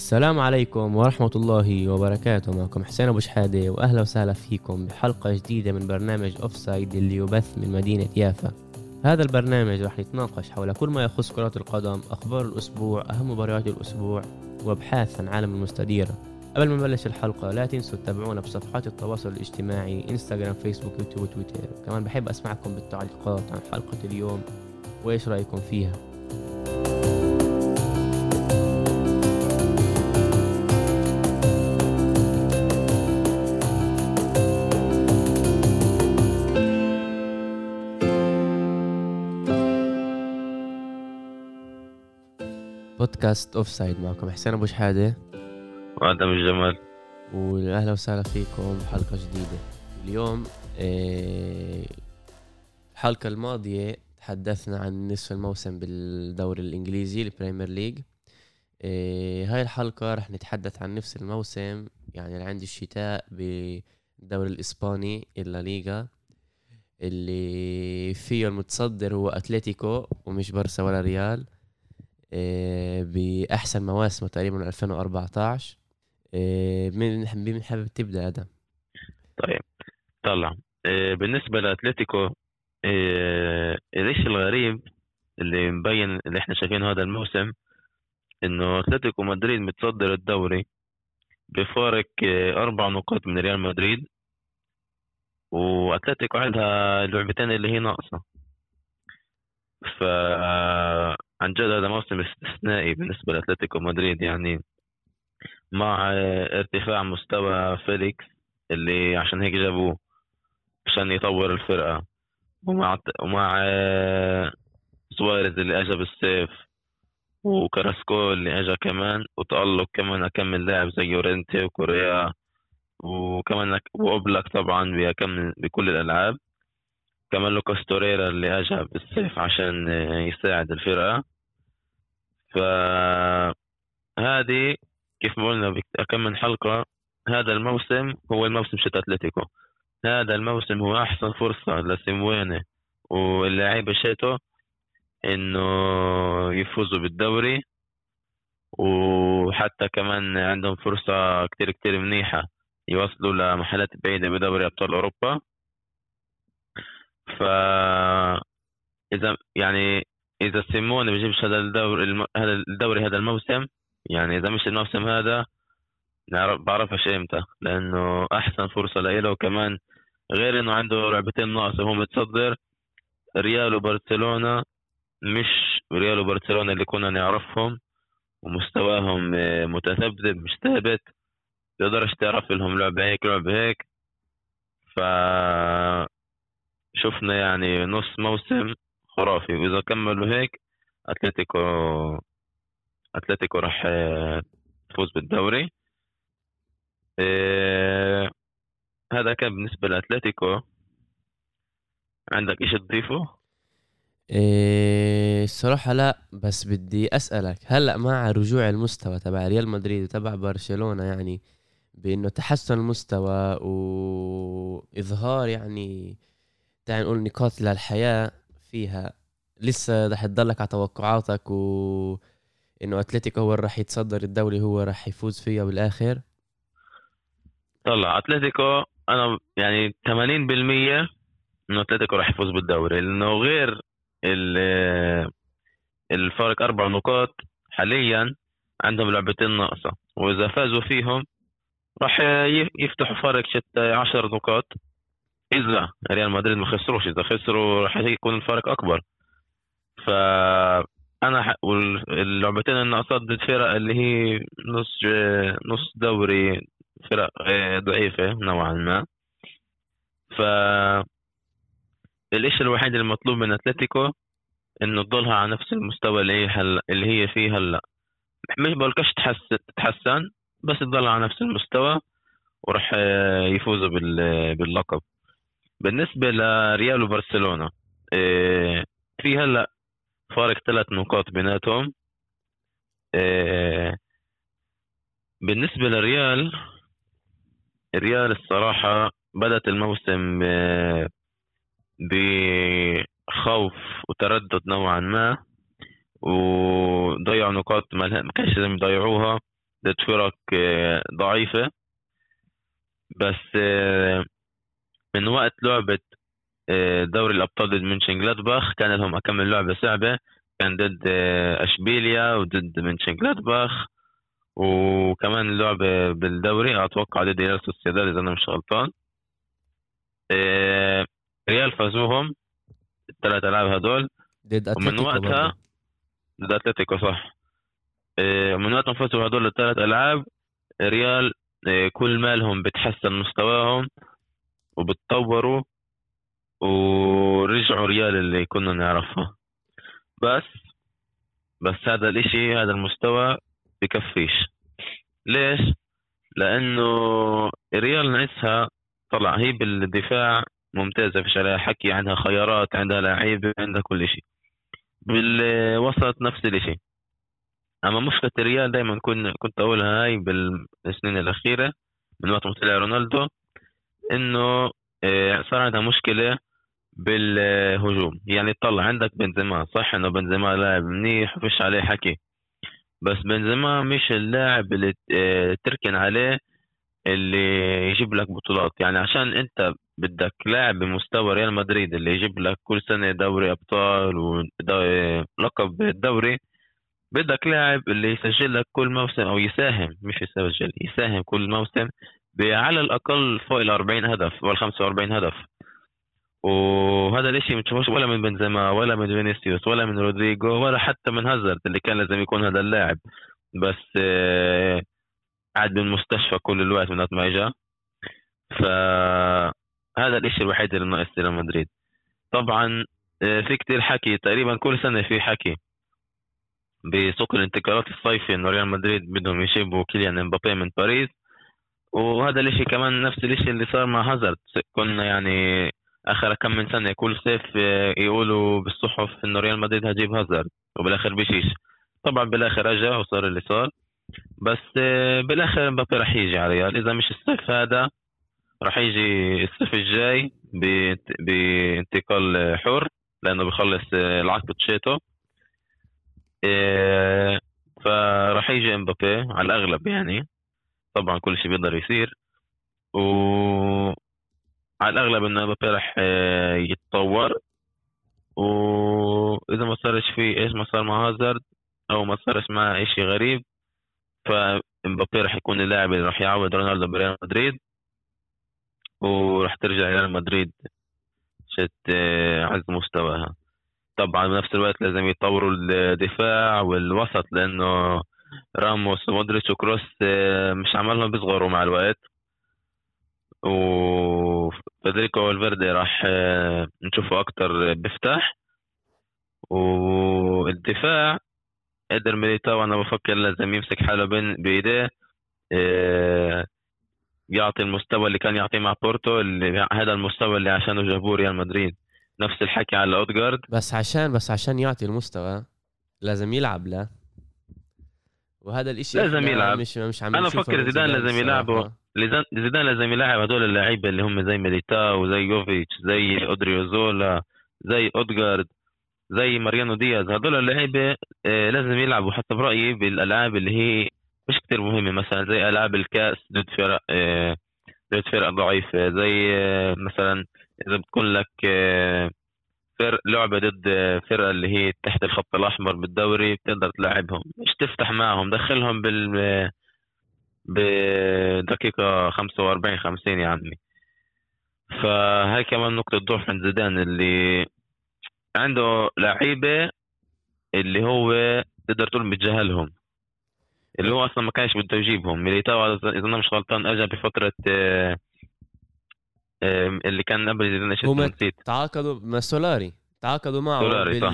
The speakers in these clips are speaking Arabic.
السلام عليكم ورحمة الله وبركاته. معكم حسين أبو شحادة وأهلا وسهلا فيكم بحلقة جديدة من برنامج offside اللي يبث من مدينة يافا. هذا البرنامج رح يتناقش حول كل ما يخص كرة القدم أخبار الأسبوع أهم مباريات الأسبوع وأبحاث عن عالم المستديرة قبل ما نبلش الحلقة لا تنسوا تتابعونا بصفحات التواصل الاجتماعي انستغرام فيسبوك يوتيوب وتويتر كمان بحب أسمعكم بالتعليقات عن حلقة اليوم وإيش رأيكم فيها. بودكاست أوف سايد معكم. حسين أبو شحادة. وأدم الجمال. واهلا وسهلا فيكم بحلقة جديدة. اليوم آه، الحلقة الماضية تحدثنا عن نصف الموسم بالدوري الإنجليزي ال Premier League. آه، هاي الحلقة رح نتحدث عن نصف الموسم يعني عند الشتاء بالدوري الإسباني الليغا اللي فيه المتصدر هو أتلتيكو ومش برسا ولا ريال. بأحسن مواسمه تقريبا من 2014 آه، مين مين حابب تبدا آدم؟ طيب طلع. آه، بالنسبة لأتلتيكو الشيء الغريب اللي مبين اللي إحنا شايفينه هذا الموسم؟ إنه أتلتيكو مدريد متصدر الدوري بفارق أربع نقاط من ريال مدريد. وأتلتيكو عندها لعبتين اللي هي ناقصة. ف عن جد هذا موسم استثنائي بالنسبة لأتلتيكو مدريد يعني مع ارتفاع مستوى فيليكس اللي عشان هيك جابوه عشان يطور الفرقة. ومع ومع سواريز اللي اجى بالصيف وكراسكو اللي اجى كمان وتألق كمان أكمل لاعب زي يورينتي وكوريا وكمان وأوبلاك طبعا بكمل بكل الألعاب. كمان لوكاس توريرا اللي اجى بالسيف عشان يساعد الفرقة. فهذه كيف ما قلنا كم من حلقة هذا الموسم هو الموسم شت أتلتيكو. هذا الموسم هو أحسن فرصة لسيمويني واللاعيبة شيتو إنه يفوزوا بالدوري. وحتى كمان عندهم فرصة كتير كتير منيحة يوصلوا لمحلات بعيدة بدوري أبطال أوروبا. ف إذا يعني إذا سيموني بيجيبش هذا الدوري. هذا الدوري هذا الموسم يعني إذا مش الموسم هذا نعرف بعرفش إمتى لأنه أحسن فرصة له وكمان غير إنه عنده لعبتين ناقصه هو متصدر ريال وبرشلونة مش ريال وبرشلونة اللي كنا نعرفهم ومستواهم متذبذب مش ثابت تقدرش تعرف لهم لعبة هيك لعبة هيك ف شفنا يعني نص موسم خرافي. وإذا كملوا هيك اتلتيكو أتلتيكو راح تفوز بالدوري. إيه هذا كان بالنسبة لأتلتيكو. عندك إشي تضيفه؟ إيه الصراحة لا بس بدي أسألك هلأ مع رجوع المستوى تبع ريال مدريد وتبع برشلونة يعني بأنه تحسن المستوى وإظهار يعني تعال نقول نقاط للحياة فيها. لسه رح تضلك على توقعاتك و إنه أتلتيكو هو اللي رح يتصدر الدوري هو رح يفوز فيها بالآخر. طلع. أتلتيكو أنا يعني 80% إنه أتلتيكو رح يفوز بالدوري. لأنه غير الفارق أربع نقاط حاليا عندهم لعبتين ناقصة. وإذا فازوا فيهم راح يفتحوا فارق 10 نقاط. إذا ريال مدريد ما خسروش إذا خسروا يكون الفارق أكبر. ف أنا واللعبتين الناقصات ضد فرق اللي هي نص نص دوري فرق ضعيفة نوعا ما. ف الإشي الوحيد المطلوب من أتلتيكو إنه تضلها على نفس المستوى اللي هي هلا اللي هي فيه هلأ. مش بقولكش تحسن بس تضلها على نفس المستوى وراح يفوزوا باللقب. بالنسبة لريال وبرشلونة إيه، في هلأ فارق ثلاث نقاط بيناتهم. إيه، بالنسبة للريال الريال الصراحة بدأت الموسم إيه، بخوف وتردد نوعا ما وضيعوا نقاط ما كانش لازم يضيعوها. ضد فرق ضعيفة. بس من وقت لعبة آه، دوري الأبطال ضد منشن جلادباخ كان لهم أكمل لعبة صعبة كان ضد أشبيليا وضد منشن جلادباخ وكمان لعبة بالدوري أتوقع ضد ريال سوسيداد إذا أنا مش غلطان. ريال فازوهم الثلاث ألعاب هدول ضد ومن وقتها ضد أتلتيكو صح. من وقت ما فازوا هدول الثلاث ألعاب ريال كل مالهم بتحسن مستواهم. وبتطوروا ورجعوا ريال اللي كنا نعرفها بس بس هذا الإشي هذا المستوى بكفيش. ليش؟ لأنه ريال ناقصها طلع هي بالدفاع ممتازة فيش عليها حكي عندها خيارات عندها لعيبة عندها كل شيء بالوسط نفس الشيء أما مشكلة الريال دائما كنت كنت أقولها هاي بالسنين الأخيرة من وقت ما طلع رونالدو إنه آه، صار عندها مشكلة بالهجوم. يعني طلع عندك بنزيما صح إنه بنزيما لاعب منيح وفيش عليه حكي. بس بنزيما مش اللاعب اللي آه، تركن عليه اللي يجيب لك بطولات. يعني عشان أنت بدك لاعب بمستوى ريال مدريد اللي يجيب لك كل سنة دوري أبطال ولقب الدوري بدك لاعب اللي يسجل لك كل موسم أو يساهم مش يسجل يساهم كل موسم على الأقل فوق ال 40 هدف وال 45 هدف. وهذا الإشي ما تشوفوش ولا من بنزيما ولا من فينيسيوس ولا من رودريجو ولا حتى من هازارد اللي كان لازم يكون هذا اللاعب. بس آه، قاعد بالمستشفى كل الوقت من ما اجى فهذا الإشي الوحيد اللي ناقص ريال مدريد. طبعا آه، في كتير حكي تقريبا كل سنة في حكي بسوق الانتقالات الصيفي إنه ريال مدريد بدهم يجيبوا كيليان إمبابي من باريس. وهذا الإشي كمان نفس الإشي اللي صار مع هازارد. كنا يعني آخر كم من سنة كل صيف يقولوا بالصحف إنه ريال مدريد هجيب هازارد وبالآخر بيشيش طبعا بالآخر اجى وصار اللي صار. بس بالآخر امبابي رح يجي على ريال. إذا مش الصيف هذا رح يجي الصيف الجاي بانتقال حر لأنه بخلص العقد تشيته إيه فراح يجي امبابي على الأغلب يعني. طبعا كل شيء بيقدر يصير. و على الأغلب إنه امبابي راح آه، يتطور. واذا ما صارش فيه إيش ما صار مع هازارد أو ما صارش معه شيء غريب فامبابي راح يكون اللاعب اللي راح يعوض رونالدو بريال مدريد. وراح ترجع ريال مدريد. آه، عز مستواها. طبعا بنفس الوقت لازم يطوروا الدفاع والوسط لأنه راموس ومودريتش وكروس آه، مش عمالهم بيصغروا مع الوقت. وفيديريكو فالفيردي راح آه، نشوفه أكتر بيفتح. والدفاع قدر ميليتاو أنا بفكر لازم يمسك حاله بين بإيديه آه، يعطي المستوى اللي كان يعطيه مع بورتو اللي هذا المستوى اللي عشانه جابوه ريال مدريد. نفس الحكي على اودجارد بس عشان بس عشان يعطي المستوى لازم يلعب له وهذا الإشي لازم يلعب مش مش عم أنا بفكر زيدان لازم يلعبه زيدان لازم يلعب هدول اللعيبة اللي هم زي ميليتاو زي يوفيتش زي اودريوزولا زي اودجارد زي ماريانو دياز. هدول اللعيبة آه، لازم يلعبوا حتى برأيي بالألعاب اللي هي مش كتير مهمة. مثلا زي ألعاب الكأس ضد فرق آه، ضد فرق ضعيفة. زي آه، مثلا إذا بتكون لك لعبة ضد فرقة اللي هي تحت الخط الأحمر بالدوري بتقدر تلعبهم مش تفتح معهم دخلهم بال بدقيقة 45 50 يا عمي. فهاي كمان نقطة ضعف عند زيدان اللي عنده لعيبة اللي هو تقدر تقول بتجاهلهم اللي هو أصلا ما كانش بده يجيبهم. ميليتاو إذا أنا مش غلطان اجى بفترة اللي كان قبل زيدان إيش نسيت تعاقدوا مع سولاري. تعاقدوا معه بال... صح.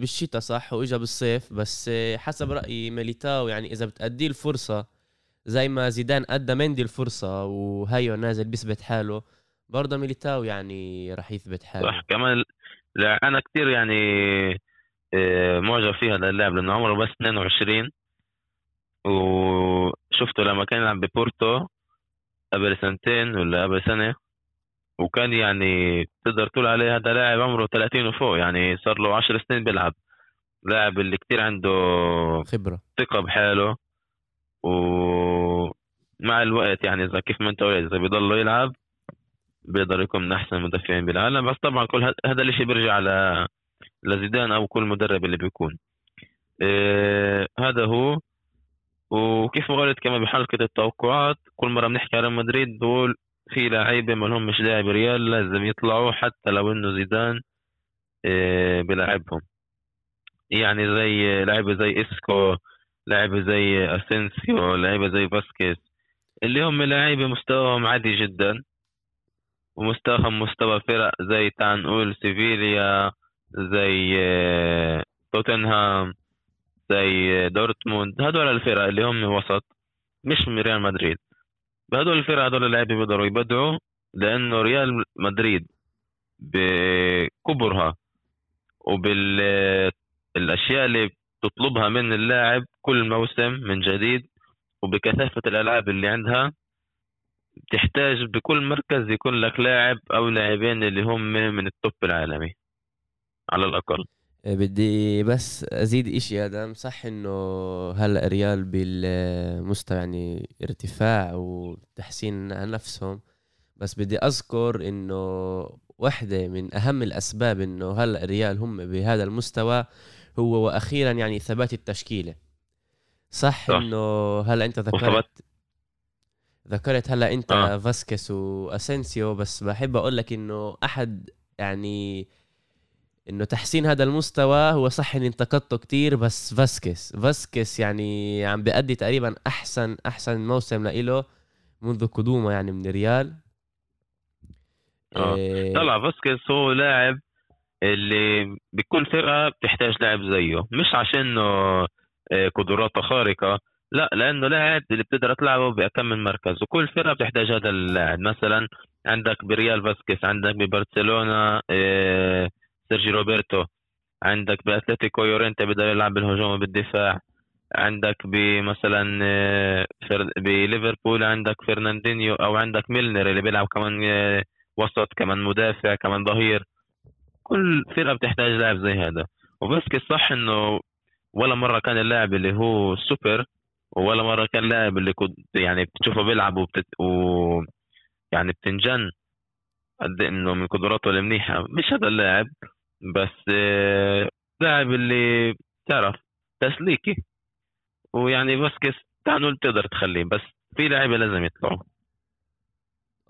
بالشتاء صح؟ وإجا بالصيف. بس حسب رايي ميليتاو يعني إذا بتأديه الفرصة زي ما زيدان أدى مندي الفرصة وهيو نازل بيثبت حاله برضه ميليتاو يعني راح يثبت حاله. صح. كمان لا أنا كثير يعني آه، معجب فيه هذا اللاعب لأنه عمره بس 22 وشفته لما كان يلعب ببورتو قبل سنتين ولا قبل سنة. وكان يعني تقدر تقول عليه هذا لاعب عمره 30 وفوق يعني صار له 10 سنين بيلعب. لاعب اللي كتير عنده خبرة. ثقة بحاله ومع الوقت يعني إذا كيف ما أنت قلت إذا بيضل يلعب بيقدر يكون من أحسن المدافعين بالعالم. بس طبعا كل هذا الشيء بيرجع ل لزيدان أو كل مدرب اللي بيكون. إيه هذا هو. وكيف ما قلت كمان بحلقة التوقعات كل مرة بنحكي على مدريد بقول في لعيبه ما لهم مش لاعب ريال لازم يطلعوا حتى لو إنه زيدان إيه بلاعبهم. يعني زي لعيبه زي إسكو لعيبه زي أسينسيو لعيبه زي فاسكيز اللي هم لعيبه مستواهم عادي جدا ومستواهم مستوى فرق زي تعال نقول سيفيا زي آه، توتنهام زي دورتموند. هدول الفرق اللي هم وسط مش من ريال مدريد. بهدول الفرق هدول اللعيبة بيقدروا يبدعوا لأنه ريال مدريد بكبرها وبالأشياء اللي بتطلبها من اللاعب كل موسم من جديد وبكثافة الألعاب اللي عندها بتحتاج بكل مركز يكون لك لاعب أو لاعبين اللي هم من التوب العالمي على الأقل. بدي بس أزيد إشي آدم صح إنه هلأ ريال بالمستوى يعني ارتفاع وتحسين نفسهم بس بدي أذكر إنه واحدة من أهم الأسباب إنه هلأ ريال هم بهذا المستوى هو وأخيرا يعني ثبات التشكيلة صح, صح. إنه هلأ أنت ذكرت ذكرت هلأ أنت آه. فاسكس واسنسيو بس بحب أقول لك إنه أحد يعني إنه تحسين هذا المستوى هو صح إني انتقدته كتير بس فاسكس فاسكس يعني عم بيأدي تقريبا أحسن أحسن موسم لإله منذ قدومه يعني من ريال آه. إيه. طلع فاسكس هو لاعب اللي بكل فرقة بتحتاج لاعب زيه. مش عشان آه، قدراته خارقة لا لأنه لاعب اللي بتقدر تلعبه بأكم من مركز. وكل فرقة بتحتاج هذا اللاعب. مثلا عندك بريال فاسكيز عندك ببرشلونة إيه سيرجي روبرتو. عندك بأتلتيكو يورنتي بده يلعب بالهجوم وبالدفاع عندك بمثلا آه، بليفربول عندك فرناندينيو أو عندك ميلنر اللي بيلعب كمان آه، وسط كمان مدافع كمان ظهير. كل فرقة بتحتاج لاعب زي هذا. وبسكي صح إنه ولا مرة كان اللاعب اللي هو سوبر ولا مرة كان لاعب اللي كنت يعني بتشوفه بيلعب وبتت... و يعني بتنجن قد إنه من قدراته المنيحة. مش هذا اللاعب. بس آه، لاعب اللي تعرف تسليكي. ويعني بس تعال تقدر تخليه بس في لعيبه لازم يطلعوا.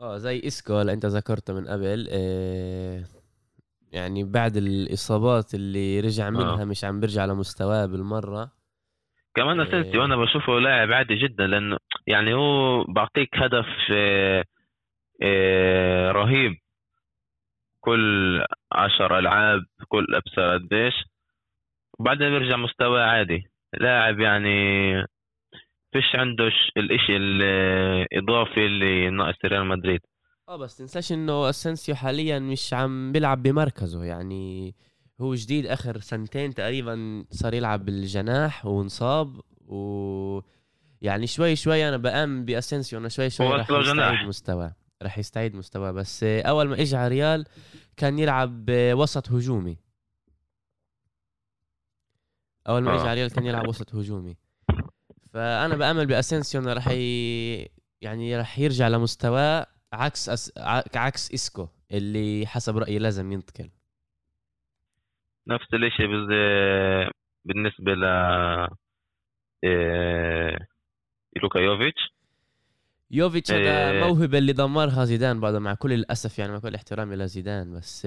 آه زي إسكو اللي أنت ذكرته من قبل آه يعني بعد الإصابات اللي رجع منها آه. مش عم بيرجع لمستواه بالمرة. كمان أسينسيو أنا بشوفه لاعب عادي جدا لأنه يعني هو بعطيك هدف آه، آه، رهيب. كل عشر ألعاب كل ابصر قديش. وبعدين بيرجع مستوى عادي. لاعب يعني فيش عنده الإشي الاضافي اللي ناقص ريال مدريد. آه بس تنساش إنه اسنسيو حاليا مش عم بيلعب بمركزه. يعني هو جديد آخر سنتين تقريبا صار يلعب بالجناح وانصاب. و يعني شوي شوي أنا بامن باسنسيو انه شوي شوي رح يستعيد مستواه. رح يستعيد مستواه. بس أول ما اجى على ريال كان يلعب وسط هجومي. أول ما اجى على ريال كان يلعب وسط هجومي. فأنا بأمل باسنسيو إنه رح ي... يعني رح يرجع لمستواه عكس أس... عكس إسكو اللي حسب رأيي لازم ينتقل. نفس الشيء بالنسبة ل إيه... لوكا يوفيتش. يوفيتش هذا إيه... موهبة اللي دمرها زيدان بعد مع كل الأسف يعني مع كل احترامي لزيدان بس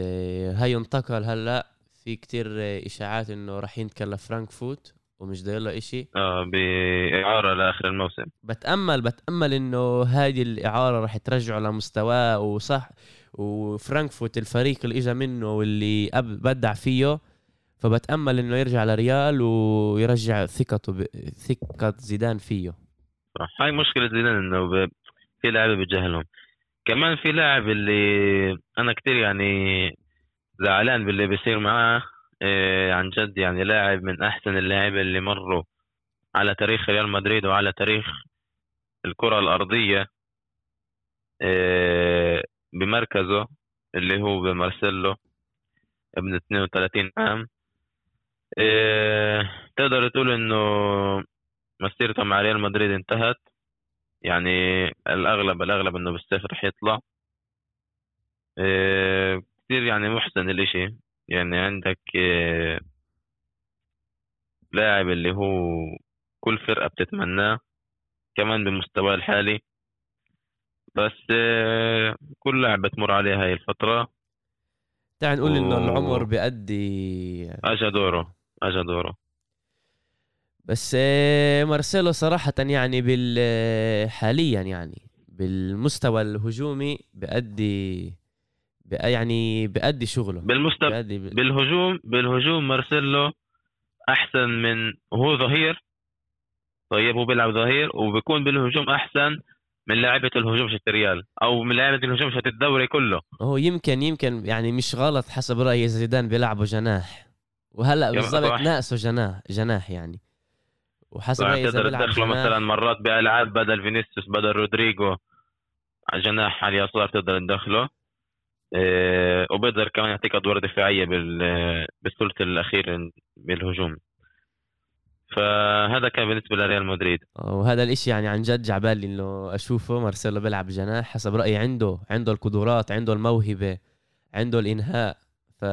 هاي انتقل هلأ في كتير إشاعات إنه راح ينتقل لفرانكفورت ومش داير له إشي. آه بإعارة لآخر الموسم. بتأمل بتأمل إنه هذه الإعارة راح ترجعه لمستواه وصح وفرانكفورت الفريق اللي اجى منه واللي بدع فيه. فبتأمل إنه يرجع لريال ويرجع ثقته ب... ثقة زيدان فيه. صح هاي مشكلة زيدان إنه. في لعيبة بتجاهلهم كمان في لاعب اللي أنا كتير يعني زعلان باللي بيصير معاه إيه عن جد يعني لاعب من أحسن اللاعبين اللي مروا على تاريخ ريال مدريد وعلى تاريخ الكرة الأرضية إيه بمركزه اللي هو بمارسيلو ابن 32 عام إيه تقدر تقول إنه مسيرته مع ريال مدريد انتهت. يعني الاغلب الأغلب إنه بالصيف رح يطلع. آه، كثير يعني محزن الإشي. يعني عندك آه، لاعب اللي هو كل فرقة بتتمناه. كمان بالمستوى الحالي. بس آه، كل لاعب بتمر عليه هاي الفترة. تعال نقول إنه و- العمر بيأدي اجى دوره. اجى دوره. بس آه، مارسيلو صراحة يعني بال آه، حاليا يعني بالمستوى الهجومي بأدي بأ- يعني بأدي شغله. بالمستوى بأدي ب... بالهجوم بالهجوم مارسيلو أحسن من وهو ظهير. طيب هو بيلعب ظهير وبيكون بالهجوم أحسن من لاعيبه الهجوم شت ريال أو من لاعيبه الهجوم شت الدوري كله. هو يمكن يمكن يعني مش غلط حسب رأيي زيدان بيلعبوا جناح. وهلأ بالضبط. ناقصه جناح جناح يعني. وحسب رأيي إذا بيلعب تدخله مثلا مرات بألعاب بدل فينيسيوس بدل رودريجو. على جناح على اليسار تقدر تدخله. إيه وبيقدر كمان يعطيك أدوار دفاعية بال بالثلث الأخير بالهجوم. فهذا كان بالنسبة لريال مدريد. وهذا الإشي يعني عن جد جعبالي إنه أشوفه. مارسيلو بيلعب جناح. حسب رأيي عنده عنده القدرات عنده الموهبة عنده الإنهاء. ف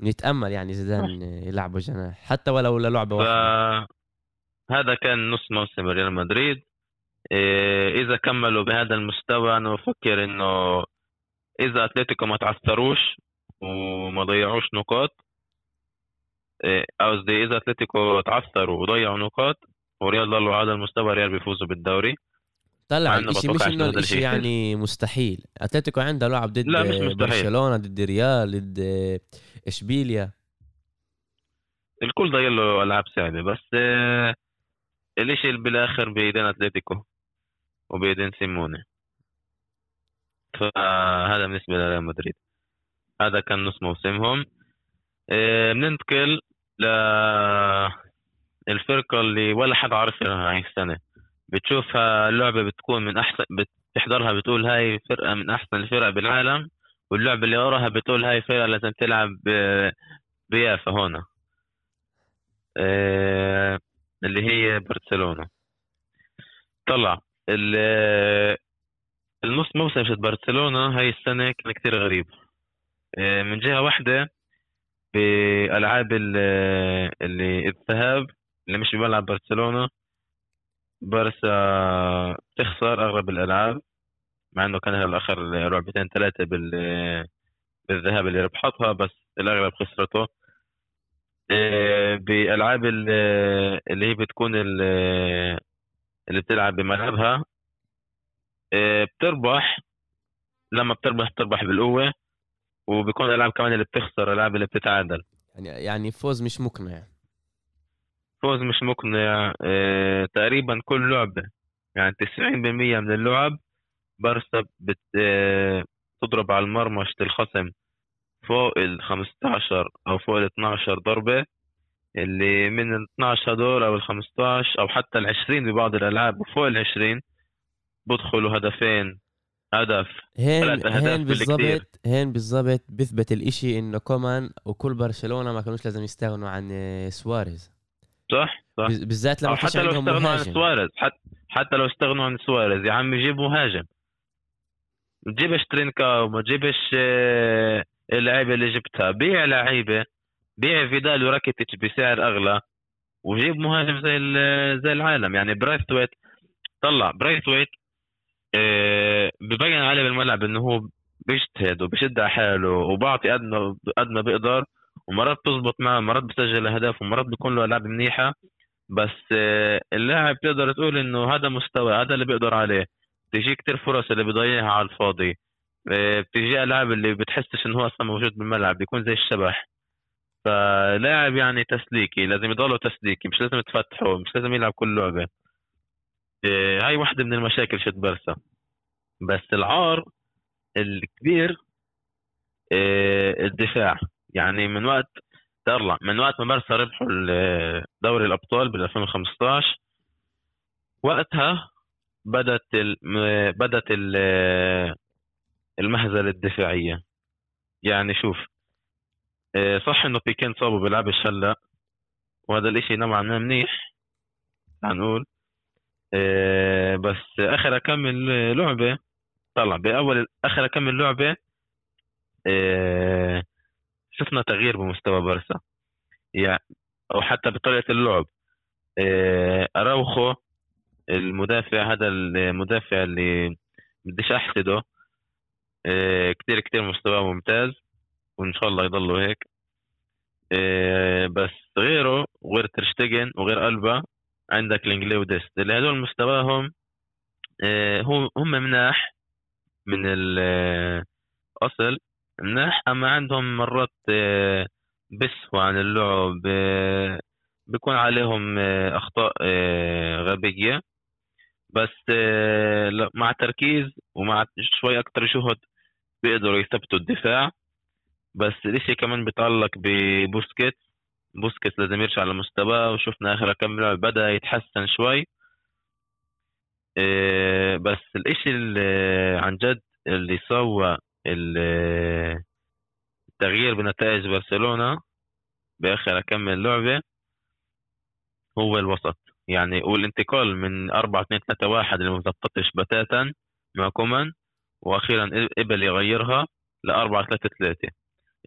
نتأمل يعني زيدان يلعبه جناح. حتى ولو للعبة واحدة. فهذا كان نص موسم ريال مدريد إيه إذا كملوا بهذا المستوى أنا بفكر إنه إذا أتلتيكو ما تعثروش وما ضيعوش نقاط إيه، قصدي إذا أتلتيكو تعثروا وضيعوا نقاط وريال ضلوا على هذا المستوى ريال بيفوزوا بالدوري طلع الاشي مش إنه هذا الشيء. يعني مستحيل أتلتيكو عنده لعب ضد لا، مش مستحيل. برشلونة ضد ريال ضد إشبيليا الكل ضايل له ألعاب صعبة بس آه، الاشي اللي بالآخر بايدين أتلتيكو وبايدين سيموني. فهذا بالنسبة لريال مدريد. هذا كان نص موسمهم. آه، بننتقل ل الفرقة اللي ولا حد عارفها هاي السنة. بتشوفها اللعبة بتكون من أحسن بتحضرها بتقول هاي فرقة من أحسن الفرق بالعالم واللعبة اللي وراها بتقول هاي فرقة لازم تلعب بيافا هون آه، اللي هي برشلونة. طلع. ال- النص موسم في برشلونة هاي السنة كان كتير غريب. آه، من جهة واحدة بألعاب ال- اللي الذهاب اللي مش بملعب برشلونة بارسا تخسر أغلب الألعاب مع إنه كان الآخر لعبتين ثلاثة بال بالذهاب اللي ربحتها بس الأغلب خسرته. إيه، بألعاب ال- اللي هي بتكون ال- اللي بتلعب بملعبها. بتربح لما بتربح بتربح بالقوة وبيكون الألعاب كمان اللي بتخسر الألعاب اللي بتتعادل. يعني يعني فوز مش مقنع. فوز مش مقنع. آه، تقريبا كل لعبة. يعني 90% من اللعب بارسا بت آه، تضرب على المرمى شت الخصم فوق ال 15 أو فوق ال 12 ضربة اللي من ال 12 هدول أو ال 15 أو حتى ال 20 ببعض الألعاب وفوق ال 20 بدخلوا هدفين هدف هين هين. بالضبط هين بالضبط بيثبت الإشي إنه كمان وكل برشلونة ما كانوش لازم يستغنوا عن آه، سواريز صح؟ صح بالذات لما حتى لو استغنوا عن مهاجم سواريز حتى حتى لو استغنوا عن سواريز يا عم جيب مهاجم ما تجيبش ترينكاو وما تجيبش آه، اللعيبة اللي جبتها. بيع لعيبة بيع فيدال وراكيتيتش بسعر أغلى وجيب مهاجم زي زي العالم. يعني برايثويت طلع برايثويت آه، ببين عليه بالملعب إنه هو بيجتهد وبشد على حاله وبعطي قد ما قد ما بيقدر ومرات بتزبط معه مرات بسجل أهداف ومرات بيكون له ألعاب منيحة. بس آه، اللاعب تقدر تقول إنه هذا مستوى هذا اللي بيقدر عليه. بتجي كتير فرص اللي بيضيعها على الفاضي. بتجي ألعاب اللي بتحسش انه هو أصلا موجود بالملعب بيكون زي الشبح. فلاعب يعني تسليكي لازم يضله تسليكي مش لازم تفتحه مش لازم يلعب كل لعبة. آه، هاي واحدة من المشاكل شت بارسا بس العار الكبير آه، الدفاع. يعني من وقت طلع من وقت ما بارسا ربحوا دوري الأبطال بال 2015 وقتها بدت ال... م- بدت ال... المهزلة الدفاعية. يعني شوف آه، صح إنه بيكين صابه بيلعبش هلأ وهذا الإشي نوعا ما منيح هنقول. آه، بس آخر كم لعبه طلع بأول آخر كم لعبه آه، شفنا تغيير بمستوى بارسا. يعني أو حتى بطريقة اللعب. أراوخو المدافع هذا المدافع اللي بديش أحسده كتير كتير مستواه ممتاز وإن شاء الله يضلوا هيك. بس غيره وغير ترشتجن وغير ألبا عندك لينجلي وديست. اللي هدول مستواهم آه، هم مناح من الاصل مناح. أما عندهم مرات آه، بسهوا عن اللعب آه، بيكون عليهم أخطاء غبية. بس مع تركيز ومع شوي أكثر جهد بيقدروا يثبتوا الدفاع. بس الإشي كمان بيتعلق ببوسكيت بوسكيت لازم يرجع لمستواه وشفنا آخر كم لعبه بدأ يتحسن شوي. إيه، بس الإشي اللي عن جد اللي سوى التغيير بنتائج برشلونة بآخر كم لعبة هو الوسط. يعني والانتقال من 4 2 3 1 اللي ما زبطتش بتاتا مع كومان وأخيرا قبل يغيرها ل 4 3 3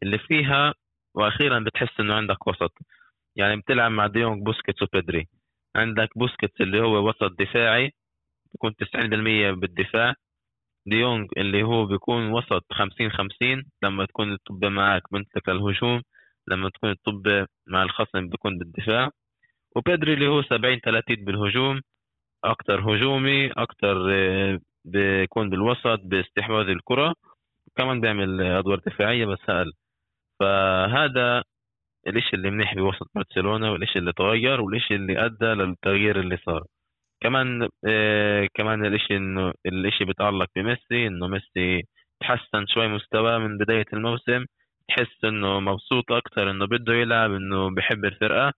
اللي فيها وأخيرا بتحس إنه عندك وسط. يعني بتلعب مع ديونج بوسكيتس وبيدري. عندك بوسكيتس اللي هو وسط دفاعي بيكون 90% بالدفاع. ديونج اللي هو بيكون وسط 50 50 لما تكون الطبة معك بنتك للهجوم لما تكون الطبة مع الخصم بيكون بالدفاع. وبيدري اللي هو 70 30 بالهجوم أكثر هجومي أكثر آه، بيكون بالوسط باستحواذ الكرة كمان بيعمل أدوار دفاعية بس أقل. فهذا الإشي اللي منيح بوسط برشلونة والإشي اللي تغير والإشي اللي أدى للتغيير اللي صار. كمان آه كمان الإشي إنه الإشي بيتعلق بميسي إنه ميسي تحسن شوي مستواه من بداية الموسم تحس إنه مبسوط أكثر إنه بده يلعب إنه بحب الفرقة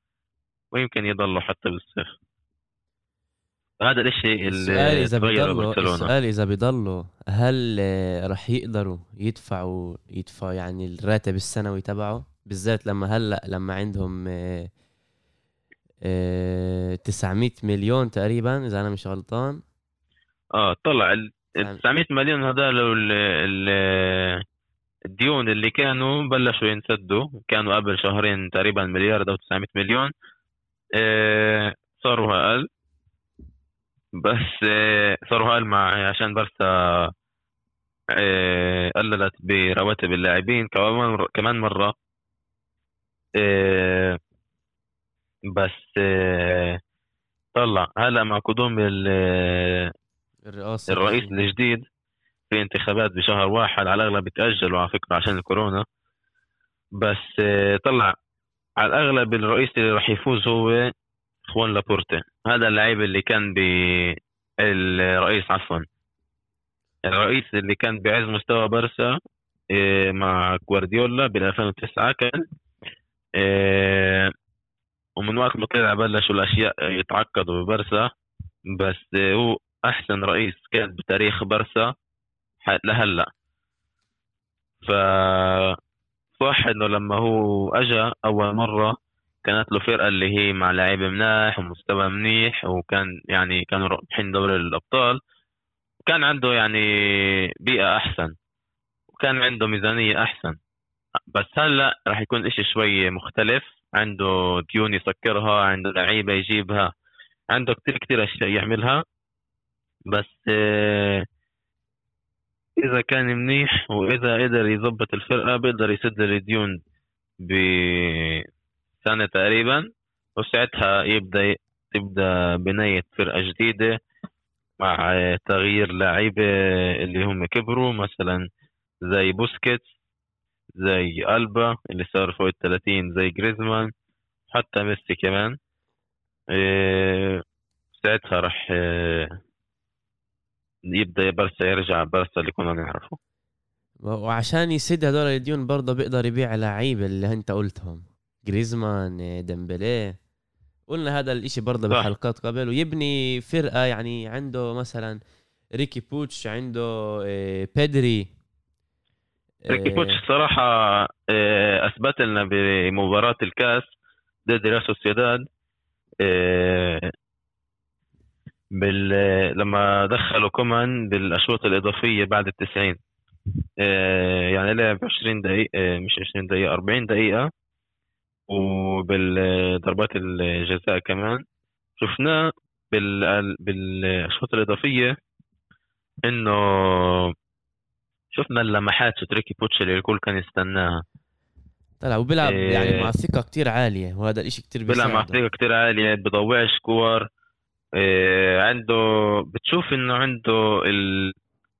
ويمكن يضله حتى بالصيف هذا الإشي اللي إذا بيضلوا السؤال إذا بيضلوا هل راح يقدروا يدفعوا يدفعوا يعني الراتب السنوي تبعه؟ بالذات لما هلأ لما عندهم 900 مليون تقريبا إذا أنا مش غلطان. آه طلع ال 900 مليون هذول الديون اللي كانوا بلشوا ينسدوا. كانوا قبل شهرين تقريبا مليار أو 900 مليون. آه صاروا أقل. بس آه، صاروا أقل مع عشان برسا آه، قللت برواتب اللاعبين. كمان كمان مرة آه، بس طلع. هلأ مع قدوم الرئاسة الرئيس الجديد في انتخابات بشهر واحد على الأغلب بتاجلوا على فكرة عشان الكورونا. بس طلع. على الأغلب الرئيس اللي راح يفوز هو خوان لابورتي هذا اللعيب اللي كان ب الرئيس عفوا. الرئيس اللي كان بعز مستوى بارسا إيه، مع جوارديولا بال 2009 كان إيه، ومن وقت ما طلع بلشوا الأشياء يتعقدوا ببرسا بس هو أحسن رئيس كان بتاريخ برسا لهلأ. ف صح انه لما هو اجى أول مرة كانت له فرقة اللي هي مع لعيبة مناح ومستوى منيح وكان يعني كانوا رايحين دوري الأبطال. وكان عنده يعني بيئة أحسن. وكان عنده ميزانية أحسن. بس هلأ راح يكون إشي شوي مختلف. عنده ديون يسكرها عنده لعيبة يجيبها. عنده كتير كتير أشياء يعملها. بس آه، إذا كان منيح وإذا قدر يظبط الفرقة بيقدر يسد الديون ب سنة تقريبا وساعتها يبدأ تبدأ بناية فرقة جديدة مع تغيير لعيبة اللي هم كبروا مثلا زي بوسكيتس زي ألبا اللي صار فوق الثلاثين زي جريزمان حتى ميسي كمان. إيه ساعتها راح إيه يبدأ برسا يرجع برسا اللي كنا نعرفه. وعشان يسد هدول الديون برضه بيقدر يبيع لعيبة اللي انت قلتهم. جريزمان ديمبلي. قلنا هذا الإشي برضه بحلقات قبل ويبني فرقة يعني عنده مثلا ريكي بوتش عنده آه، بيدري. ريكي آه، بوتش الصراحة آه، أثبت لنا بمباراة الكأس ضد ريال سوسيداد. بال لما دخلوا كومان بالأشواط الإضافية بعد التسعين. آه، يعني لعب 20 دقيقة آه، مش 20 دقيقة 40 دقيقة. وبالضربات الجزاء كمان شفناه بال بالأشواط الإضافية إنه شفنا اللمحات تريكي بوتش اللي الكل كان يستناها. طلع وبيلعب إيه. يعني مع ثقة كتير عالية وهذا الإشي كتير بيلعب مع ثقة كتير عالية بضوعش كور إيه عنده بتشوف إنه عنده ال-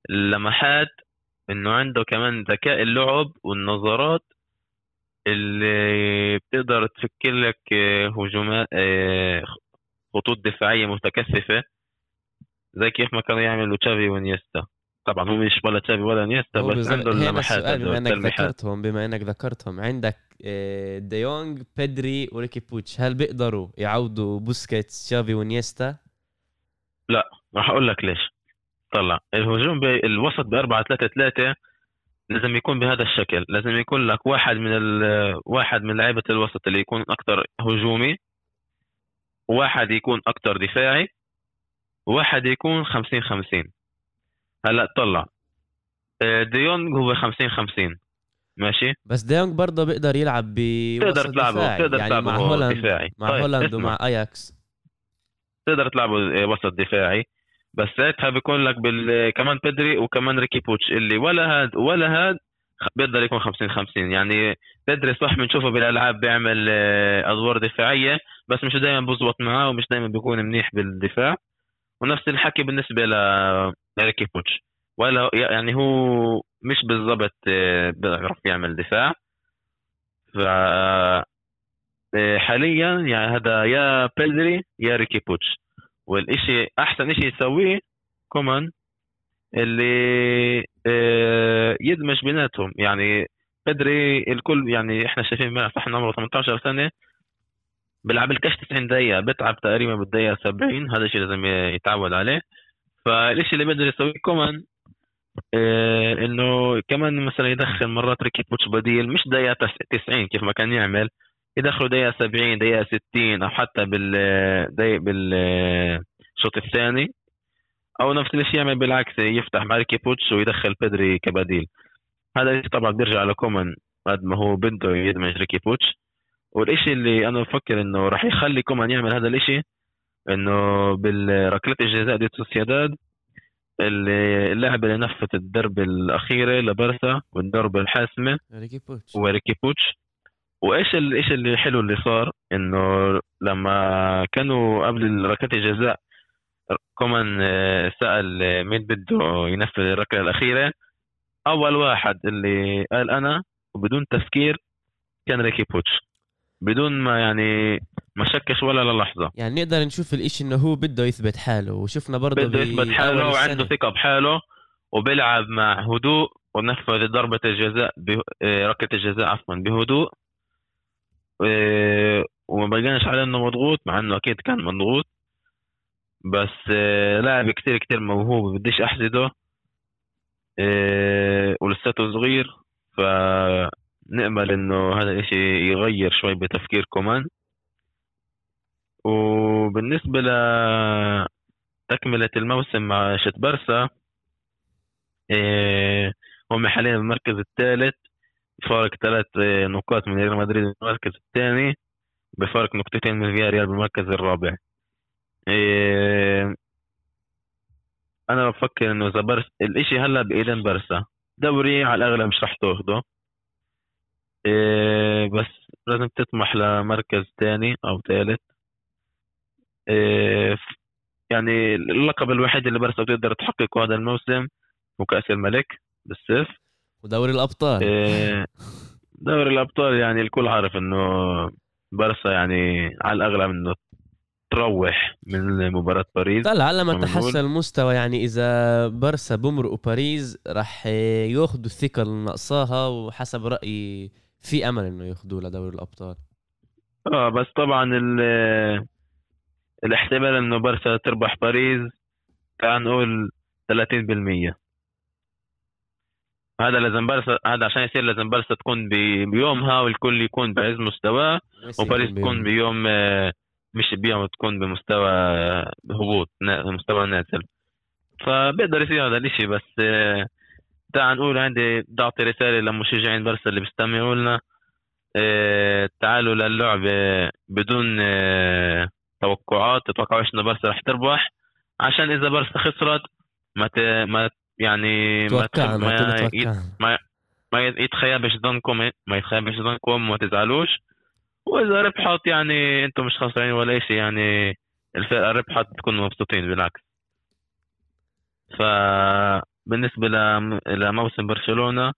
اللمحات إنه عنده كمان ذكاء اللعب والنظرات اللي بتقدر تفكر لك آه، هجومات آه، خطوط دفاعية متكثفة زي كيف ما كانوا يعملوا تشافي وإنييستا طبعا هو مش ولا تشافي ولا إنييستا بس عنده اللمحات بما إنك ذكرتهم بما إنك ذكرتهم عندك آه، ديونج بيدري وريكي بوتش هل بيقدروا يعوضوا بوسكيتس تشافي وإنييستا لا راح أقول لك ليش. طلع الهجوم بالوسط ب 4 3 3 لازم يكون بهذا الشكل. لازم يكون لك واحد من ال... واحد من لعيبة الوسط اللي يكون أكثر هجومي وواحد يكون أكثر دفاعي وواحد يكون 50 50 هلا طلع. آه، ديونج هو 50 50 ماشي؟ بس ديونج برضه بيقدر يلعب بوسط تقدر تلعبه تقدر يعني تلعبه مع هو هولندا دفاعي. مع طيب هولندا اسمع. ومع أياكس. تقدر تلعبه آه، وسط دفاعي. بس ساعتها بيكون لك. كمان بيدري وكمان ريكي بوتش اللي ولا هاد ولا هاد بيقدر يكون 50 50 يعني بيدري صح بنشوفه بالألعاب بيعمل آه، أدوار دفاعية بس مش دائما بزبط معاه ومش دائما بيكون منيح بالدفاع. ونفس الحكي بالنسبة ل لريكي بوتش. ولا يعني هو مش بالضبط آه، بيعرف يعمل دفاع. ف آه، حاليا يعني هذا يا بيدري يا ريكي بوتش. والإشي أحسن إشي يسويه كومان اللي آه، يدمج بيناتهم. يعني بدري الكل يعني إحنا شايفين امبارح إحنا عمره 18 سنة بيلعب الكاش 90 دقيقة بتعب تقريبا بالدقيقة 70 هذا الشيء لازم يتعود عليه. فالشيء اللي بيقدر يسويه كومان آه، إنه كمان مثلا يدخل مرات ريكي بوتش بديل مش دقيقة 90 كيف ما كان يعمل. يدخلوا دقيقة 70 دقيقة 60 أو حتى بال بالشوط الثاني. أو نفس الشيء يعمل بالعكس يفتح مع ريكي بوتش ويدخل بيدري كبديل. هذا الشيء طبعا بيرجع لكومان قد ما هو بده يدمج ريكي بوتش. والشيء اللي أنا بفكر إنه راح يخلي كومان يعمل هذا الشيء إنه بالركلات الجزاء ضد سوسيداد اللي اللاعب اللي نفذ الضربة الأخيرة لبرسا والضربة الحاسمة. ريكي بوتش. هو ريكي بوتش. وإيش ال- إيش اللي حلو اللي صار؟ إنه لما كانوا قبل ركلات الجزاء كومان آه، سأل آه، مين بده ينفذ الركلة الأخيرة. أول واحد اللي قال أنا وبدون تفكير كان ريكي بوتش. بدون ما يعني ما شكش ولا للحظة. يعني نقدر نشوف الإشي إنه هو بده يثبت حاله. وشفنا برضه بده يثبت حاله وعنده. ثقة بحاله وبيلعب مع هدوء ونفذ ضربة الجزاء. آه، ركلة الجزاء عفوا بهدوء وما بقاش عليه إنه مضغوط مع إنه أكيد كان مضغوط. بس آه، لاعب كتير كتير موهوب بديش أحسده. آه، ولساته صغير. فنأمل إنه هذا الاشي يغير شوي بتفكير كومان. وبالنسبة لتكملة الموسم مع شت برسا آه، هم حاليا بالمركز الثالث. فارق ثلاث آه، نقاط من ريال مدريد المركز الثاني بفارق نقطتين من فياريال بالمركز الرابع. إيه أنا بفكر إنه إذا برس الإشي هلأ بايدين برسا دوري على الأغلب مش رح تأخده. إيه بس لازم تطمح لمركز ثاني أو ثالث. إيه يعني اللقب الوحيد اللي برسا بتقدر تحققه هذا الموسم هو كأس الملك بالسيف ودوري الأبطال. إيه دوري الأبطال يعني الكل عارف إنه برسا يعني على الأغلب إنه تروح من مباراة باريس. طلع على ما. تحسن المستوى. يعني إذا برسا بمرقوا باريس راح ياخذوا الثقة اللي ناقصاها وحسب رأيي في أمل إنه ياخذوه لدوري الأبطال. آه بس طبعا ال- الاحتمال إنه برشا تربح باريس تعال نقول 30% هذا لازم برشا هذا عشان يصير لازم برشا تكون بيومها والكل يكون بعز مستواه وباريس تكون بيوم. بيوم آه، مش بيهم تكون بمستوى هبوط مستوى نازل. فبيقدر يصير هذا الإشي بس آه، تعال نقول عندي بدي اعطي رسالة لمشجعين برسا اللي بيستمعوا لنا. آه، تعالوا للعبه بدون توقعات. تتوقعوش ان برسا رح تربح؟ عشان إذا برسا خسرت ما ت... ما يعني توقع ما, ما, ما, ما يتخيبش ظنكم ما يتخيبش ظنكم وما تزعلوش. وإذا ربحت يعني أنتم مش خسرانين ولا شيء يعني الفرقة ربحت بتكونوا مبسوطين بالعكس. فبالنسبه لموسم برشلونة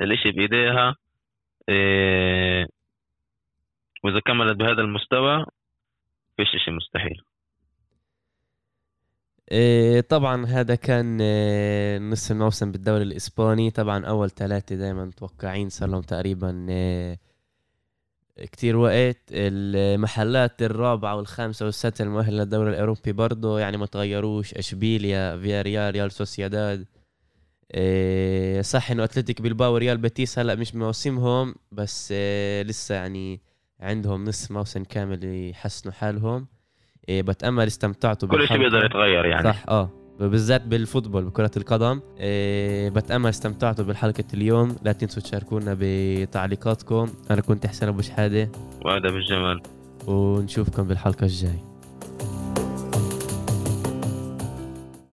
الإشي بإيديها إيه وإذا كملت بهذا المستوى فيش إشي مستحيل. إيه طبعا هذا كان إيه نصف الموسم بالدوري الإسباني. طبعا أول ثلاثة دائما متوقعين صار لهم تقريبا إيه كتير وقت. المحلات الرابعة والخامسة والسادسة المؤهلة للدوري الأوروبي برضه يعني ما تغيروش. أشبيليا فيا ريال ريال سوسيداد. إيه صح إنه أتلتيك بالباو وريال بيتيس هلأ مش موسمهم بس إيه لسه يعني عندهم نصف موسم كامل يحسنوا حالهم. بتامل استمتعتوا كل شيء بيقدر يتغير يعني. صح آه. بالذات بالفوتبول بكرة القدم. إيه بتأمل استمتعتوا بالحلقة اليوم. لا تنسوا تشاركونا بتعليقاتكم. أنا كنت حسين أبو شحادة. وهذا بالجمال ونشوفكم بالحلقة الجاي